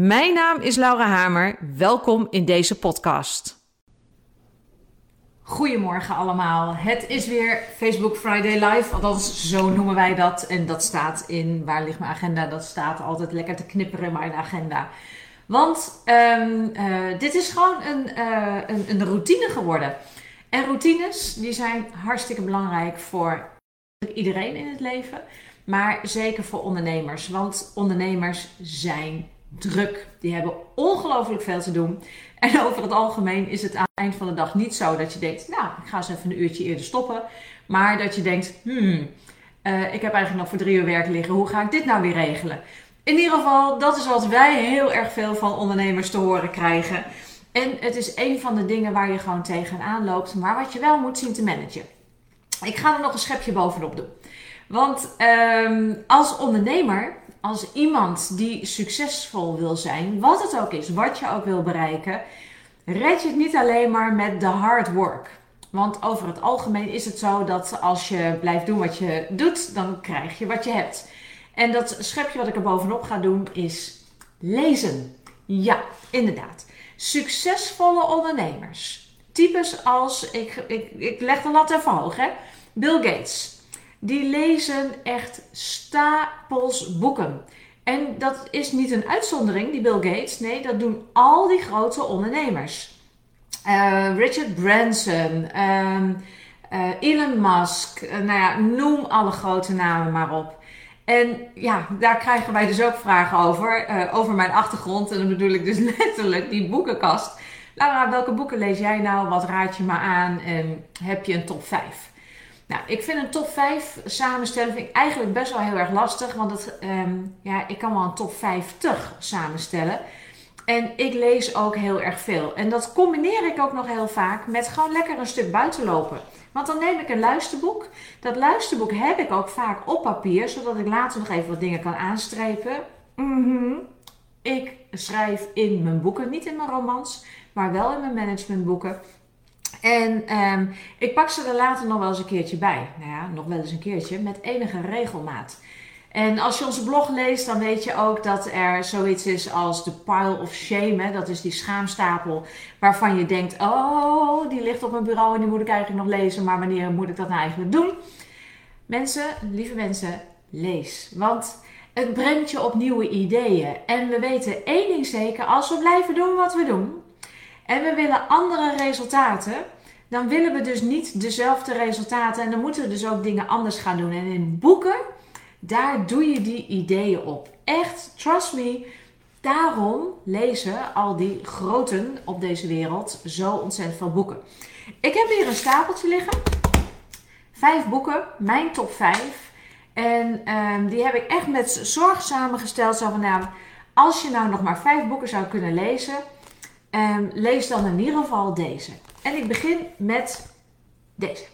Mijn naam is Laura Hamer. Welkom in deze podcast. Goedemorgen allemaal. Het is weer Facebook Friday Live. Althans, zo noemen wij dat. En dat staat in, waar ligt mijn agenda? Dat staat altijd lekker te knipperen in mijn agenda. Want um, uh, dit is gewoon een, uh, een, een routine geworden. En routines, die zijn hartstikke belangrijk voor iedereen in het leven. Maar zeker voor ondernemers. Want ondernemers zijn druk. Die hebben ongelooflijk veel te doen. En over het algemeen is het aan het eind van de dag niet zo dat je denkt, nou, ik ga eens even een uurtje eerder stoppen. Maar dat je denkt, hmm, uh, ik heb eigenlijk nog voor drie uur werk liggen. Hoe ga ik dit nou weer regelen? In ieder geval, dat is wat wij heel erg veel van ondernemers te horen krijgen. En het is een van de dingen waar je gewoon tegenaan loopt, maar wat je wel moet zien te managen. Ik ga er nog een schepje bovenop doen. Want um, als ondernemer als iemand die succesvol wil zijn, wat het ook is, wat je ook wil bereiken, red je het niet alleen maar met de hard work. Want over het algemeen is het zo dat als je blijft doen wat je doet, dan krijg je wat je hebt. En dat schepje wat ik er bovenop ga doen is lezen. Ja, inderdaad. Succesvolle ondernemers. Types als, ik, ik, ik leg de lat even hoog hè. Bill Gates, die lezen echt stapels boeken. En dat is niet een uitzondering, die Bill Gates. Nee, dat doen al die grote ondernemers. Uh, Richard Branson, uh, uh, Elon Musk, uh, nou ja, noem alle grote namen maar op. En ja, daar krijgen wij dus ook vragen over, over mijn achtergrond. En dan bedoel ik dus letterlijk die boekenkast. Laura, welke boeken lees jij nou? Wat raad je me aan? En heb je een top 5? Nou, ik vind een top 5 samenstellen eigenlijk best wel heel erg lastig. Want het, um, ja, ik kan wel een top 50 samenstellen. En ik lees ook heel erg veel. En dat combineer ik ook nog heel vaak met gewoon lekker een stuk buiten lopen. Want dan neem ik een luisterboek. Dat luisterboek heb ik ook vaak op papier, zodat ik later nog even wat dingen kan aanstrepen. -hmm. Ik schrijf in mijn boeken, niet in mijn romans, maar wel in mijn managementboeken. En um, ik pak ze er later nog wel eens een keertje bij. Nou ja, nog wel eens een keertje, met enige regelmaat. En als je onze blog leest, dan weet je ook dat er zoiets is als de pile of shame. Dat is die schaamstapel waarvan je denkt, oh, die ligt op mijn bureau en die moet ik eigenlijk nog lezen. Maar wanneer moet ik dat nou eigenlijk doen? Mensen, lieve mensen, lees. Want het brengt je op nieuwe ideeën. En we weten één ding zeker, als we blijven doen wat we doen, en we willen andere resultaten, dan willen we dus niet dezelfde resultaten en dan moeten we dus ook dingen anders gaan doen. En in boeken, daar doe je die ideeën op. Echt, trust me. Daarom lezen al die groten op deze wereld zo ontzettend veel boeken. Ik heb hier een stapeltje liggen. Vijf boeken, mijn top vijf. En um, die heb ik echt met zorg samengesteld. Zo van, nou, als je nou nog maar vijf boeken zou kunnen lezen Um, lees dan in ieder geval deze. En ik begin met deze.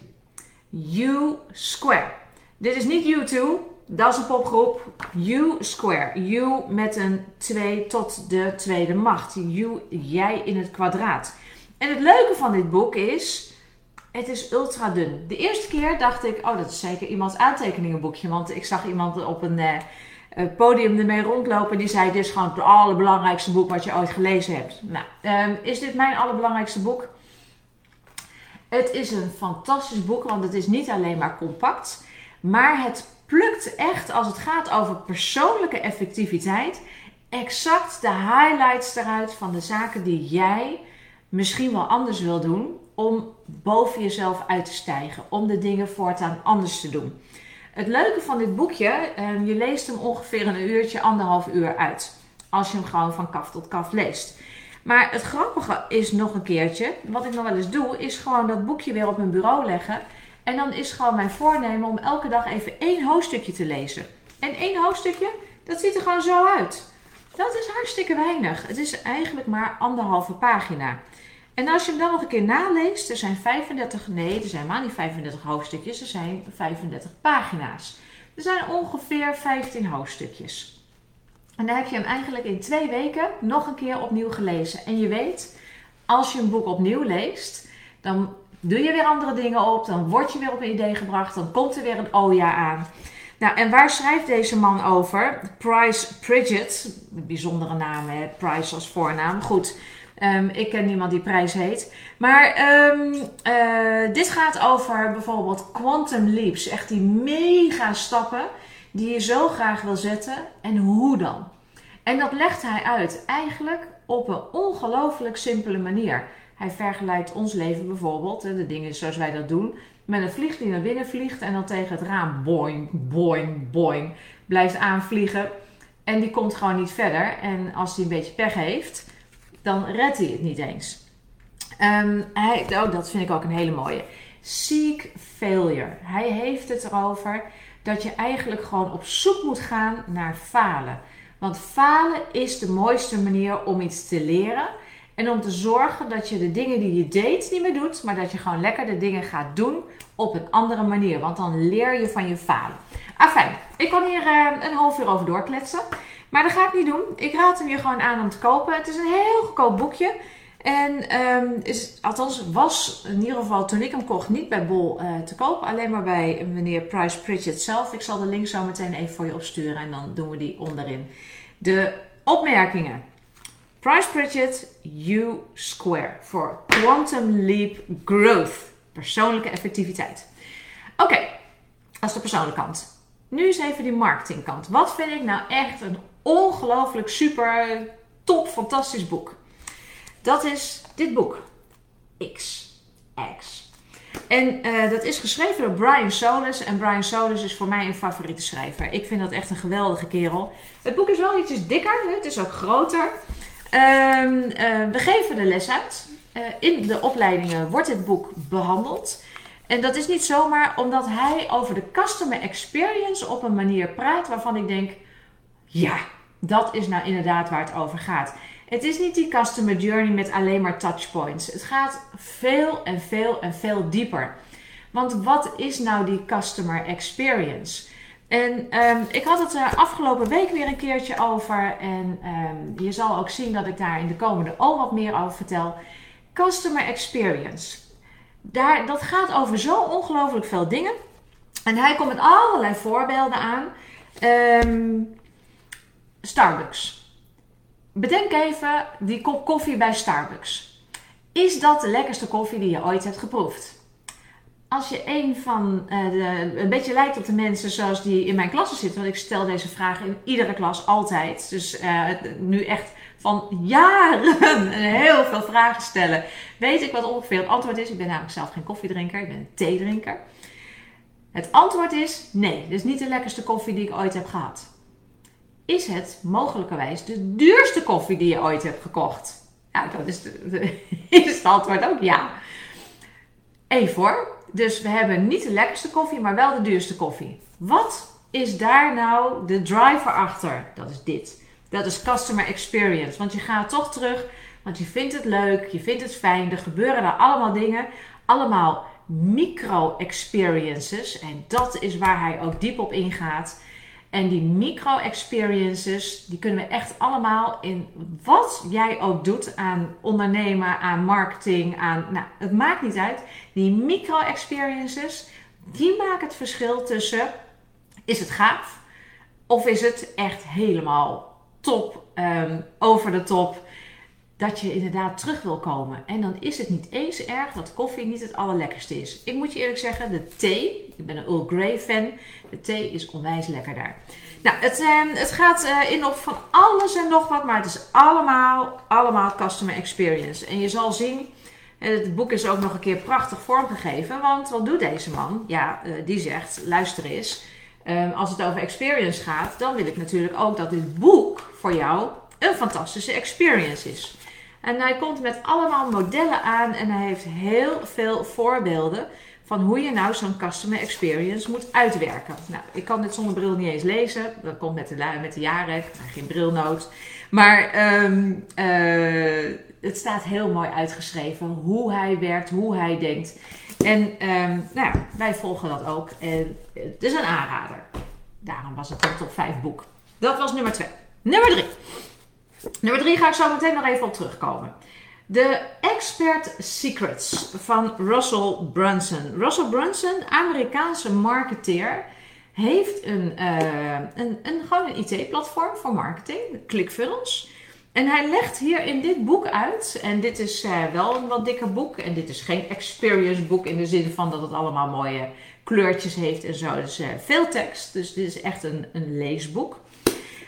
U Square. Dit is niet U2, dat is een popgroep. U Square. U met een 2 tot de tweede macht. U, jij in het kwadraat. En het leuke van dit boek is, het is ultra dun. De eerste keer dacht ik, oh dat is zeker iemands aantekeningenboekje. Want ik zag iemand op een... Uh, podium ermee rondlopen. Die zei: Dit is gewoon het allerbelangrijkste boek wat je ooit gelezen hebt. Nou, um, is dit mijn allerbelangrijkste boek? Het is een fantastisch boek, want het is niet alleen maar compact, maar het plukt echt als het gaat over persoonlijke effectiviteit exact de highlights eruit van de zaken die jij misschien wel anders wil doen om boven jezelf uit te stijgen, om de dingen voortaan anders te doen. Het leuke van dit boekje, um, je leest hem ongeveer een uurtje, anderhalf uur uit. Als je hem gewoon van kaf tot kaf leest. Maar het grappige is nog een keertje, wat ik nog wel eens doe, is gewoon dat boekje weer op mijn bureau leggen. En dan is gewoon mijn voornemen om elke dag even één hoofdstukje te lezen. En één hoofdstukje, dat ziet er gewoon zo uit. Dat is hartstikke weinig. Het is eigenlijk maar anderhalve pagina. En als je hem dan nog een keer naleest, er zijn 35, nee, er zijn helemaal niet 35 hoofdstukjes, er zijn 35 pagina's. Er zijn ongeveer 15 hoofdstukjes. En dan heb je hem eigenlijk in twee weken nog een keer opnieuw gelezen. En je weet, als je een boek opnieuw leest, dan doe je weer andere dingen op, dan word je weer op een idee gebracht, dan komt er weer een oja aan. Nou, en waar schrijft deze man over? Price Pridgett, bijzondere naam, hè? Price als voornaam. Goed, um, ik ken niemand die Price heet. Maar um, uh, dit gaat over bijvoorbeeld quantum leaps. Echt die mega stappen die je zo graag wil zetten. En hoe dan? En dat legt hij uit eigenlijk op een ongelooflijk simpele manier. Hij vergelijkt ons leven bijvoorbeeld, de dingen zoals wij dat doen, met een vlieg die naar binnen vliegt en dan tegen het raam boing, boing, boing blijft aanvliegen. En die komt gewoon niet verder. En als hij een beetje pech heeft, dan redt hij het niet eens. Um, hij, oh, dat vind ik ook een hele mooie. Seek failure. Hij heeft het erover dat je eigenlijk gewoon op zoek moet gaan naar falen. Want falen is de mooiste manier om iets te leren. En om te zorgen dat je de dingen die je deed niet meer doet, maar dat je gewoon lekker de dingen gaat doen op een andere manier. Want dan leer je van je falen. Afijn, ik kan hier uh, een half uur over doorkletsen. Maar dat ga ik niet doen. Ik raad hem je gewoon aan om te kopen. Het is een heel goedkoop boekje. En um, is, althans was in ieder geval toen ik hem kocht niet bij Bol uh, te koop. Alleen maar bij meneer Price Pritchett zelf. Ik zal de link zo meteen even voor je opsturen. En dan doen we die onderin. De opmerkingen. Price Pritchett U Square voor Quantum Leap Growth. Persoonlijke effectiviteit. Oké, okay, dat is de persoonlijke kant. Nu is even die marketingkant. Wat vind ik nou echt een ongelooflijk super top fantastisch boek? Dat is dit boek. X. X. En uh, dat is geschreven door Brian Solis. En Brian Solis is voor mij een favoriete schrijver. Ik vind dat echt een geweldige kerel. Het boek is wel ietsjes dikker. Het is ook groter. Um, uh, we geven de les uit. Uh, in de opleidingen wordt dit boek behandeld. En dat is niet zomaar omdat hij over de customer experience op een manier praat waarvan ik denk: ja, dat is nou inderdaad waar het over gaat. Het is niet die customer journey met alleen maar touchpoints. Het gaat veel en veel en veel dieper. Want wat is nou die customer experience? En um, ik had het er afgelopen week weer een keertje over. En um, je zal ook zien dat ik daar in de komende ook wat meer over vertel. Customer experience. Daar, dat gaat over zo ongelooflijk veel dingen. En hij komt met allerlei voorbeelden aan. Um, Starbucks. Bedenk even die kop koffie bij Starbucks. Is dat de lekkerste koffie die je ooit hebt geproefd? Als je een van uh, de, een beetje lijkt op de mensen zoals die in mijn klasse zitten, want ik stel deze vragen in iedere klas altijd. Dus uh, nu echt van jaren heel veel vragen stellen, weet ik wat ongeveer het antwoord is. Ik ben namelijk zelf geen koffiedrinker, ik ben een theedrinker. Het antwoord is nee, dit is niet de lekkerste koffie die ik ooit heb gehad. Is het mogelijkerwijs de duurste koffie die je ooit hebt gekocht? Nou, dat is, de, het antwoord ook ja. Even hoor. Dus we hebben niet de lekkerste koffie, maar wel de duurste koffie. Wat is daar nou de driver achter? Dat is dit. Dat is customer experience. Want je gaat toch terug, want je vindt het leuk, je vindt het fijn. Er gebeuren daar allemaal dingen. Allemaal micro-experiences. En dat is waar hij ook diep op ingaat. En die micro-experiences, die kunnen we echt allemaal in wat jij ook doet aan ondernemen, aan marketing, aan. Nou, het maakt niet uit. Die micro-experiences, die maken het verschil tussen: is het gaaf of is het echt helemaal top, um, over de top? Dat je inderdaad terug wil komen. En dan is het niet eens erg dat koffie niet het allerlekkerste is. Ik moet je eerlijk zeggen, de thee, ik ben een Earl Grey fan, de thee is onwijs lekker daar. Nou, het, eh, het gaat uh, in op van alles en nog wat, maar het is allemaal, allemaal customer experience. En je zal zien, het boek is ook nog een keer prachtig vormgegeven, want wat doet deze man? Ja, uh, die zegt, luister eens, ehm, als het over experience gaat, dan wil ik natuurlijk ook dat dit boek voor jou een fantastische experience is. En hij komt met allemaal modellen aan en hij heeft heel veel voorbeelden van hoe je nou zo'n customer experience moet uitwerken. Nou, ik kan dit zonder bril niet eens lezen. Dat komt met de, met de jaren, ik geen brilnoot. Maar um, uh, het staat heel mooi uitgeschreven hoe hij werkt, hoe hij denkt. En ehm, nou wij volgen dat ook. En het is een aanrader. Daarom was het een top 5 boek. Dat was nummer 2. Nummer 3. Nummer 3 ga ik zo meteen nog even op terugkomen. De Expert Secrets van Russell Brunson. Russell Brunson, Amerikaanse marketeer, heeft een, uh, een, een, gewoon een IT-platform voor marketing, ClickFunnels. En hij legt hier in dit boek uit, en dit is uh, wel een wat dikker boek, en dit is geen experience boek in de zin van dat het allemaal mooie kleurtjes heeft en zo. Dus veel tekst, dus dit is echt een, een leesboek.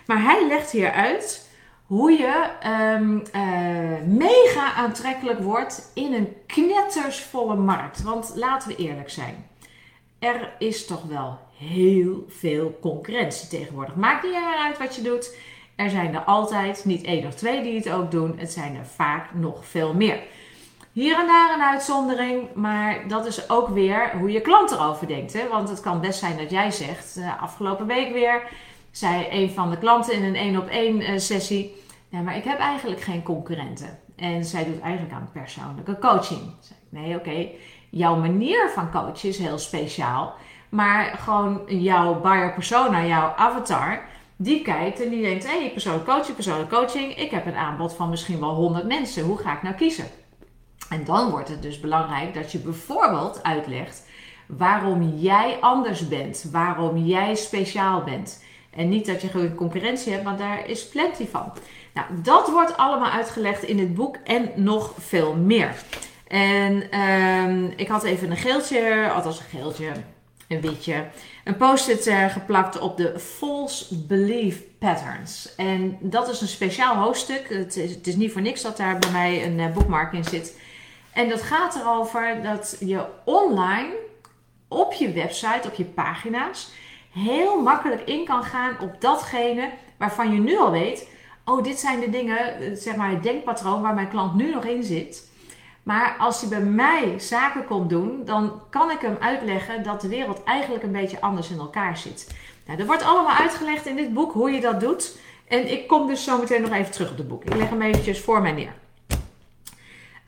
Maar hij legt hier uit hoe je um, uh, mega aantrekkelijk wordt in een knettersvolle markt. Want laten we eerlijk zijn, er is toch wel heel veel concurrentie tegenwoordig. Maakt niet uit wat je doet. Er zijn er altijd, niet één of twee die het ook doen. Het zijn er vaak nog veel meer. Hier en daar een uitzondering, maar dat is ook weer hoe je klant erover denkt. Hè? Want het kan best zijn dat jij zegt, uh, afgelopen week weer, zei een van de klanten in een één op één sessie, ja, maar ik heb eigenlijk geen concurrenten. En zij doet eigenlijk aan persoonlijke coaching. Nee, oké, jouw manier van coachen is heel speciaal, maar gewoon jouw buyer persona, jouw avatar, die kijkt en die denkt: hé, hey, persoonlijk coaching, persoonlijke coaching. Ik heb een aanbod van misschien wel 100 mensen. Hoe ga ik nou kiezen? En dan wordt het dus belangrijk dat je bijvoorbeeld uitlegt waarom jij anders bent, waarom jij speciaal bent. En niet dat je concurrentie hebt, want daar is plenty van. Nou, dat wordt allemaal uitgelegd in het boek en nog veel meer. En um, ik had even een geeltje, althans een geeltje, een witje, een post-it uh, geplakt op de false belief patterns. En dat is een speciaal hoofdstuk. Het is, het is niet voor niks dat daar bij mij een uh, boekmark in zit. En dat gaat erover dat je online op je website, op je pagina's, heel makkelijk in kan gaan op datgene waarvan je nu al weet. Oh, dit zijn de dingen, zeg maar het denkpatroon waar mijn klant nu nog in zit. Maar als hij bij mij zaken komt doen, dan kan ik hem uitleggen dat de wereld eigenlijk een beetje anders in elkaar zit. Nou, er wordt allemaal uitgelegd in dit boek hoe je dat doet. En ik kom dus zo meteen nog even terug op het boek. Ik leg hem eventjes voor mij neer.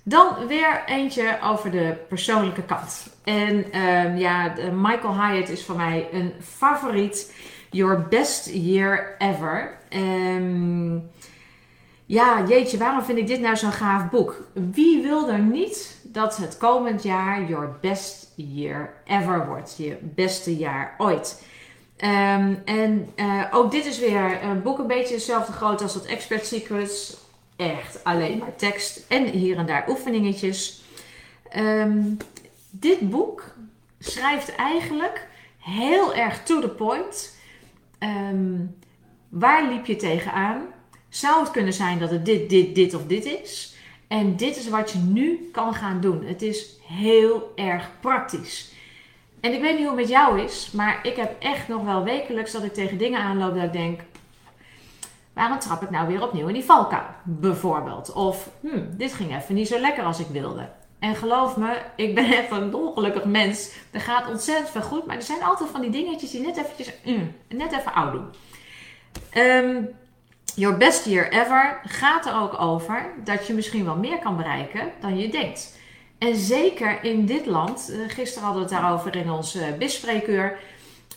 Dan weer eentje over de persoonlijke kant. En um, ja, Michael Hyatt is voor mij een favoriet. Your best year ever. Um, ja, jeetje, waarom vind ik dit nou zo'n gaaf boek? Wie wil er niet dat het komend jaar your best year ever wordt? Je beste jaar ooit. Um, en uh, ook dit is weer een boek een beetje hetzelfde groot als dat Expert Secrets. Echt alleen maar tekst en hier en daar oefeningetjes. Um, dit boek schrijft eigenlijk heel erg to the point. Um, waar liep je tegenaan? Zou het kunnen zijn dat het dit, dit, dit of dit is? En dit is wat je nu kan gaan doen. Het is heel erg praktisch. En ik weet niet hoe het met jou is, maar ik heb echt nog wel wekelijks dat ik tegen dingen aanloop dat ik denk: waarom trap ik nou weer opnieuw in die valkuil? Bijvoorbeeld. Of hm, dit ging even niet zo lekker als ik wilde. En geloof me, ik ben even een ongelukkig mens. Er gaat ontzettend veel goed, maar er zijn altijd van die dingetjes die net eventjes, mm, net even oud doen. Um, Your best year ever gaat er ook over dat je misschien wel meer kan bereiken dan je denkt. En zeker in dit land, eh, gisteren hadden we het daarover in ons uh, bispreekuur.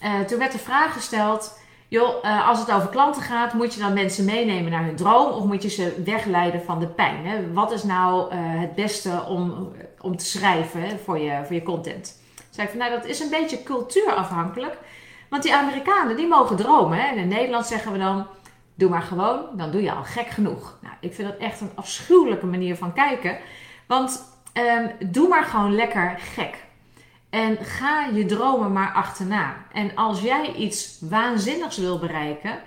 Uh, toen werd de vraag gesteld: joh, uh, als het over klanten gaat, moet je dan mensen meenemen naar hun droom of moet je ze wegleiden van de pijn? Wat is nou het beste om, om te schrijven voor, je, voor je content? Zei ik van nou, dat is een beetje cultuurafhankelijk. Want die Amerikanen die mogen dromen. Hè? En in Nederland zeggen we dan Doe maar gewoon, dan doe je al gek genoeg. Nou, ik vind dat echt een afschuwelijke manier van kijken. Want um, doe maar gewoon lekker gek. En ga je dromen maar achterna. En als jij iets waanzinnigs wil bereiken,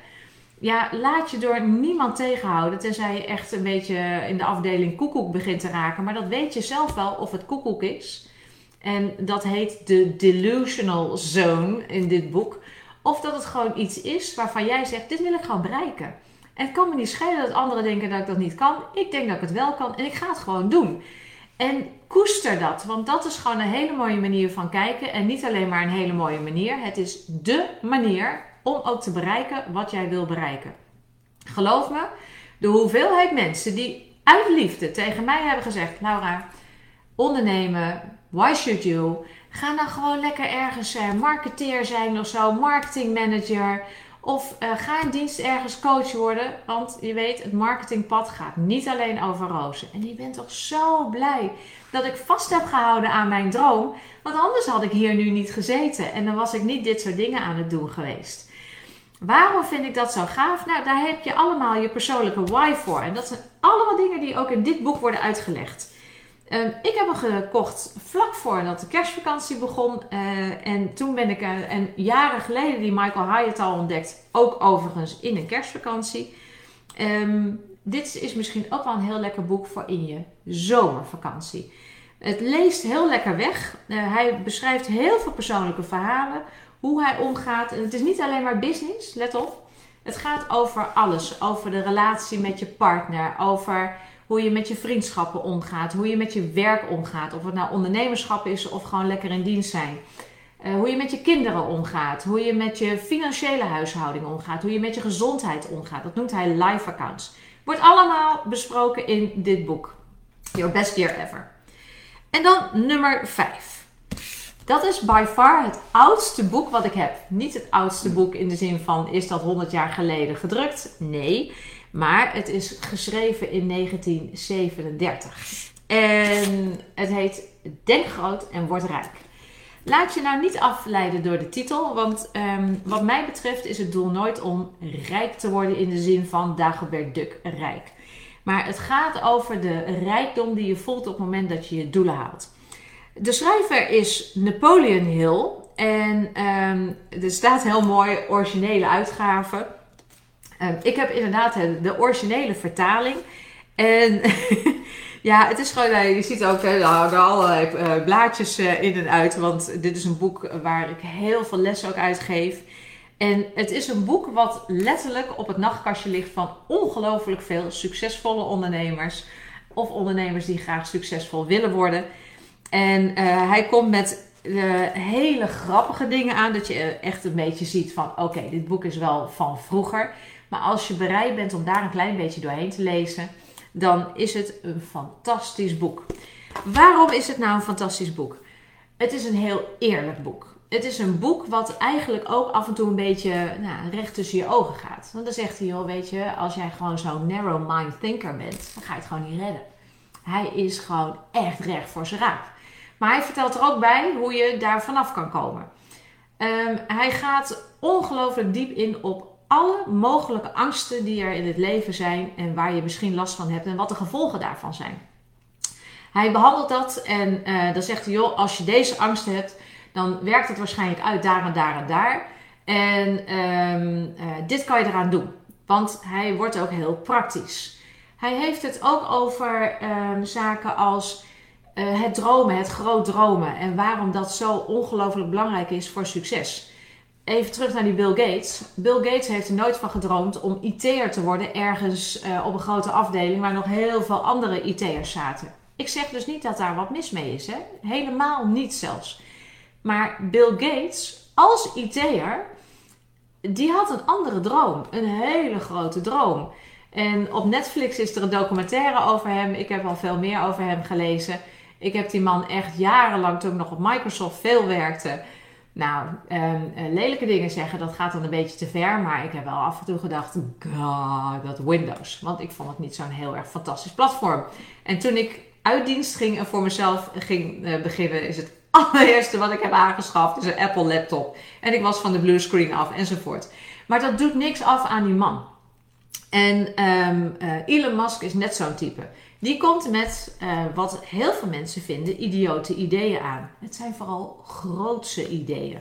ja, laat je door niemand tegenhouden. Tenzij je echt een beetje in de afdeling koekoek begint te raken. Maar dat weet je zelf wel of het koekoek is. En dat heet de delusional zone in dit boek. Of dat het gewoon iets is waarvan jij zegt: Dit wil ik gewoon bereiken. En het kan me niet schelen dat anderen denken dat ik dat niet kan. Ik denk dat ik het wel kan en ik ga het gewoon doen. En koester dat, want dat is gewoon een hele mooie manier van kijken. En niet alleen maar een hele mooie manier. Het is dé manier om ook te bereiken wat jij wil bereiken. Geloof me, de hoeveelheid mensen die uit liefde tegen mij hebben gezegd: Laura, ondernemen, why should you? Ga nou gewoon lekker ergens uh, marketeer zijn of zo, marketingmanager. Of uh, ga in dienst ergens coach worden. Want je weet, het marketingpad gaat niet alleen over rozen. En je bent toch zo blij dat ik vast heb gehouden aan mijn droom. Want anders had ik hier nu niet gezeten. En dan was ik niet dit soort dingen aan het doen geweest. Waarom vind ik dat zo gaaf? Nou, daar heb je allemaal je persoonlijke why voor. En dat zijn allemaal dingen die ook in dit boek worden uitgelegd. Ehm, ik heb hem gekocht vlak voordat de kerstvakantie begon. Uh, en toen ben ik, uh, en jaren geleden, die Michael Hyatt al ontdekt. Ook overigens in een kerstvakantie. Um, dit is misschien ook wel een heel lekker boek voor in je zomervakantie. Het leest heel lekker weg. Uh, hij beschrijft heel veel persoonlijke verhalen. Hoe hij omgaat. En het is niet alleen maar business, let op. Het gaat over alles. Over de relatie met je partner. Over hoe je met je vriendschappen omgaat, hoe je met je werk omgaat, of het nou ondernemerschap is of gewoon lekker in dienst zijn. Uh, hoe je met je kinderen omgaat, hoe je met je financiële huishouding omgaat, hoe je met je gezondheid omgaat. Dat noemt hij life accounts. Wordt allemaal besproken in dit boek. Your best year ever. En dan nummer 5. Dat is by far het oudste boek wat ik heb. Niet het oudste boek in de zin van is dat 100 jaar geleden gedrukt? Nee. Maar het is geschreven in 1937. En het heet Denk groot en word rijk. Laat je nou niet afleiden door de titel, want um, wat mij betreft is het doel nooit om rijk te worden in de zin van Dagobert Duck rijk. Maar het gaat over de rijkdom die je voelt op het moment dat je je doelen haalt. De schrijver is Napoleon Hill en um, er staat heel mooi originele uitgave. Ehm, ik heb inderdaad de originele vertaling. En ja, het is gewoon, eh, je ziet ook er hangen allerlei uh, blaadjes uh, in en uit. Want dit is een boek waar ik heel veel lessen ook uitgeef. En het is een boek wat letterlijk op het nachtkastje ligt van ongelooflijk veel succesvolle ondernemers. Of ondernemers die graag succesvol willen worden. En hij komt met hele grappige dingen aan. Dat je echt een beetje ziet van oké, dit boek is wel van vroeger. Maar als je bereid bent om daar een klein beetje doorheen te lezen, dan is het een fantastisch boek. Waarom is het nou een fantastisch boek? Het is een heel eerlijk boek. Het is een boek wat eigenlijk ook af en toe een beetje nou, recht tussen je ogen gaat. Want dan zegt hij, joh, weet je, als jij gewoon zo'n narrow mind thinker bent, dan ga je het gewoon niet redden. Hij is gewoon echt recht voor zijn raap. Maar hij vertelt er ook bij hoe je daar vanaf kan komen. Um, hij gaat ongelooflijk diep in op alle mogelijke angsten die er in het leven zijn en waar je misschien last van hebt en wat de gevolgen daarvan zijn. Hij behandelt dat en uh, dan zegt hij, joh, als je deze angst hebt, dan werkt het waarschijnlijk uit daar en daar en daar. En um, uh, dit kan je eraan doen, want hij wordt ook heel praktisch. Hij heeft het ook over um, zaken als uh, het dromen, het groot dromen en waarom dat zo ongelooflijk belangrijk is voor succes. Even terug naar die Bill Gates. Bill Gates heeft er nooit van gedroomd om IT'er te worden ergens uh, op een grote afdeling waar nog heel veel andere IT'ers zaten. Ik zeg dus niet dat daar wat mis mee is, hè? helemaal niet zelfs. Maar Bill Gates als IT'er, die had een andere droom, een hele grote droom. En op Netflix is er een documentaire over hem. Ik heb al veel meer over hem gelezen. Ik heb die man echt jarenlang, toen ik nog op Microsoft veel werkte, nou, um, lelijke dingen zeggen, dat gaat dan een beetje te ver. Maar ik heb wel af en toe gedacht, god, dat Windows. Want ik vond het niet zo'n heel erg fantastisch platform. En toen ik uit dienst ging en voor mezelf ging uh, beginnen, is het allereerste wat ik heb aangeschaft, is een Apple laptop. En ik was van de blue screen af enzovoort. Maar dat doet niks af aan die man. En um, uh, Elon Musk is net zo'n type. Die komt met uh, wat heel veel mensen vinden idiote ideeën aan. Het zijn vooral grootse ideeën.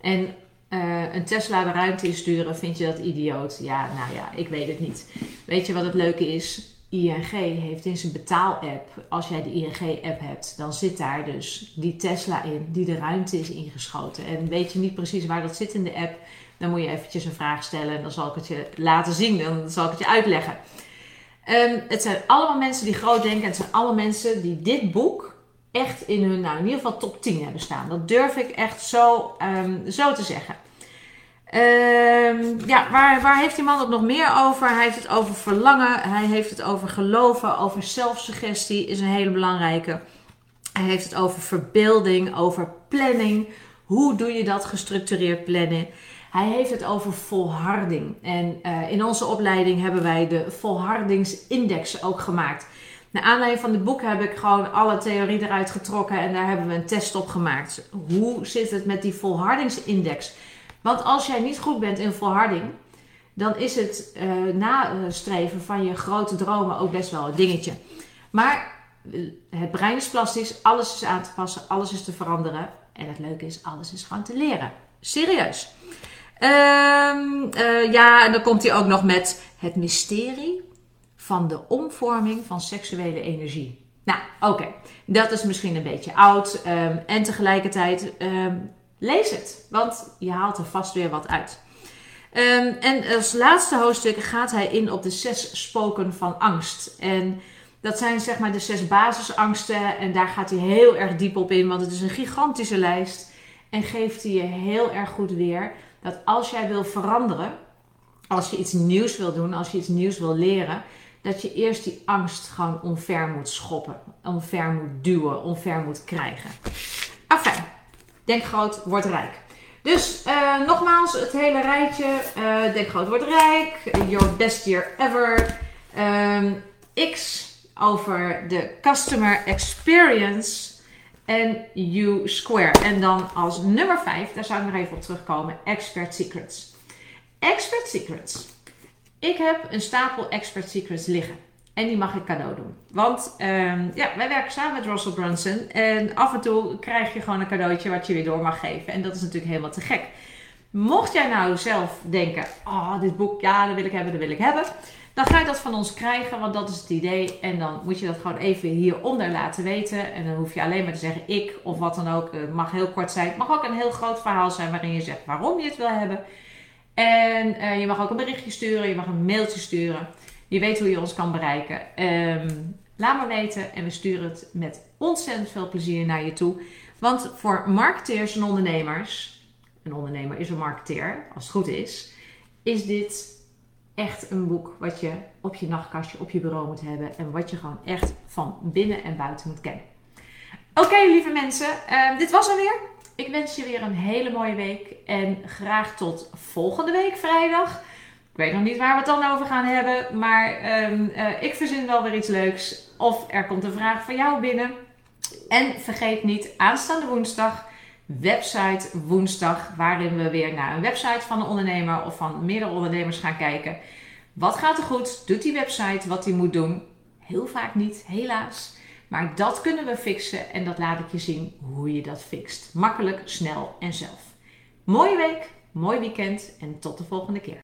En uh, een Tesla de ruimte insturen, vind je dat idioot? Ja, nou ja, ik weet het niet. Weet je wat het leuke is? ING heeft in zijn betaal-app, als jij de ING-app hebt, dan zit daar dus die Tesla in, die de ruimte is ingeschoten. En weet je niet precies waar dat zit in de app, dan moet je eventjes een vraag stellen en dan zal ik het je laten zien, dan zal ik het je uitleggen. Um, het zijn allemaal mensen die groot denken. Het zijn allemaal mensen die dit boek echt in hun, nou in ieder geval top 10 hebben staan. Dat durf ik echt zo, um, zo te zeggen. Ehm, ja, waar, waar heeft die man het nog meer over? Hij heeft het over verlangen, hij heeft het over geloven, over zelfsuggestie is een hele belangrijke. Hij heeft het over verbeelding, over planning. Hoe doe je dat gestructureerd plannen? Hij heeft het over volharding. En uh, in onze opleiding hebben wij de volhardingsindex ook gemaakt. Naar aanleiding van dit boek heb ik gewoon alle theorie eruit getrokken en daar hebben we een test op gemaakt. Hoe zit het met die volhardingsindex? Want als jij niet goed bent in volharding, dan is het uh, nastreven van je grote dromen ook best wel een dingetje. Maar eh, het brein is plastisch, alles is aan te passen, alles is te veranderen. En het leuke is, alles is gewoon te leren. Serieus. Um, ja, en dan komt hij ook nog met het mysterie van de omvorming van seksuele energie. Nou, oké, dat is misschien een beetje oud. Um, en tegelijkertijd um, lees het, want je haalt er vast weer wat uit. En als laatste hoofdstuk gaat hij in op de zes spoken van angst. En dat zijn zeg maar de zes basisangsten. En daar gaat hij heel erg diep op in, want het is een gigantische lijst. En geeft hij je heel erg goed weer dat als jij wil veranderen, als je iets nieuws wil doen, als je iets nieuws wil leren, dat je eerst die angst gewoon omver moet schoppen, omver moet duwen, omver moet krijgen. Enfin, denk groot, word rijk. Dus uh, nogmaals, het hele rijtje. Uh, denk groot, word rijk. Your best year ever. Um, X over de customer experience. En U square. En dan als nummer 5, daar zou ik nog even op terugkomen, expert secrets. Expert secrets. Ik heb een stapel expert secrets liggen. En die mag ik cadeau doen. Want um, ja, wij werken samen met Russell Brunson. En af en toe krijg je gewoon een cadeautje wat je weer door mag geven. En dat is natuurlijk helemaal te gek. Mocht jij nou zelf denken: Oh, dit boek, ja, dat wil ik hebben, dat wil ik hebben. Dan ga je dat van ons krijgen, want dat is het idee. En dan moet je dat gewoon even hieronder laten weten. En dan hoef je alleen maar te zeggen ik of wat dan ook. Het mag heel kort zijn. Het mag ook een heel groot verhaal zijn waarin je zegt waarom je het wil hebben. En uh, je mag ook een berichtje sturen, je mag een mailtje sturen. Je weet hoe je ons kan bereiken. Um, laat me weten en we sturen het met ontzettend veel plezier naar je toe. Want voor marketeers en ondernemers, een ondernemer is een marketeer als het goed is, is dit echt een boek wat je op je nachtkastje, op je bureau moet hebben. En wat je gewoon echt van binnen en buiten moet kennen. Oké, lieve mensen, uh, dit was er weer. Ik wens je weer een hele mooie week. En graag tot volgende week vrijdag. Ik weet nog niet waar we het dan over gaan hebben. Maar um, uh, ik verzin wel weer iets leuks. Of er komt een vraag van jou binnen. En vergeet niet, aanstaande woensdag website woensdag, waarin we weer naar een website van een ondernemer of van meerdere ondernemers gaan kijken. Wat gaat er goed? Doet die website wat die moet doen? Heel vaak niet, helaas. Maar dat kunnen we fixen en dat laat ik je zien hoe je dat fixt. Makkelijk, snel en zelf. Mooie week, mooi weekend en tot de volgende keer.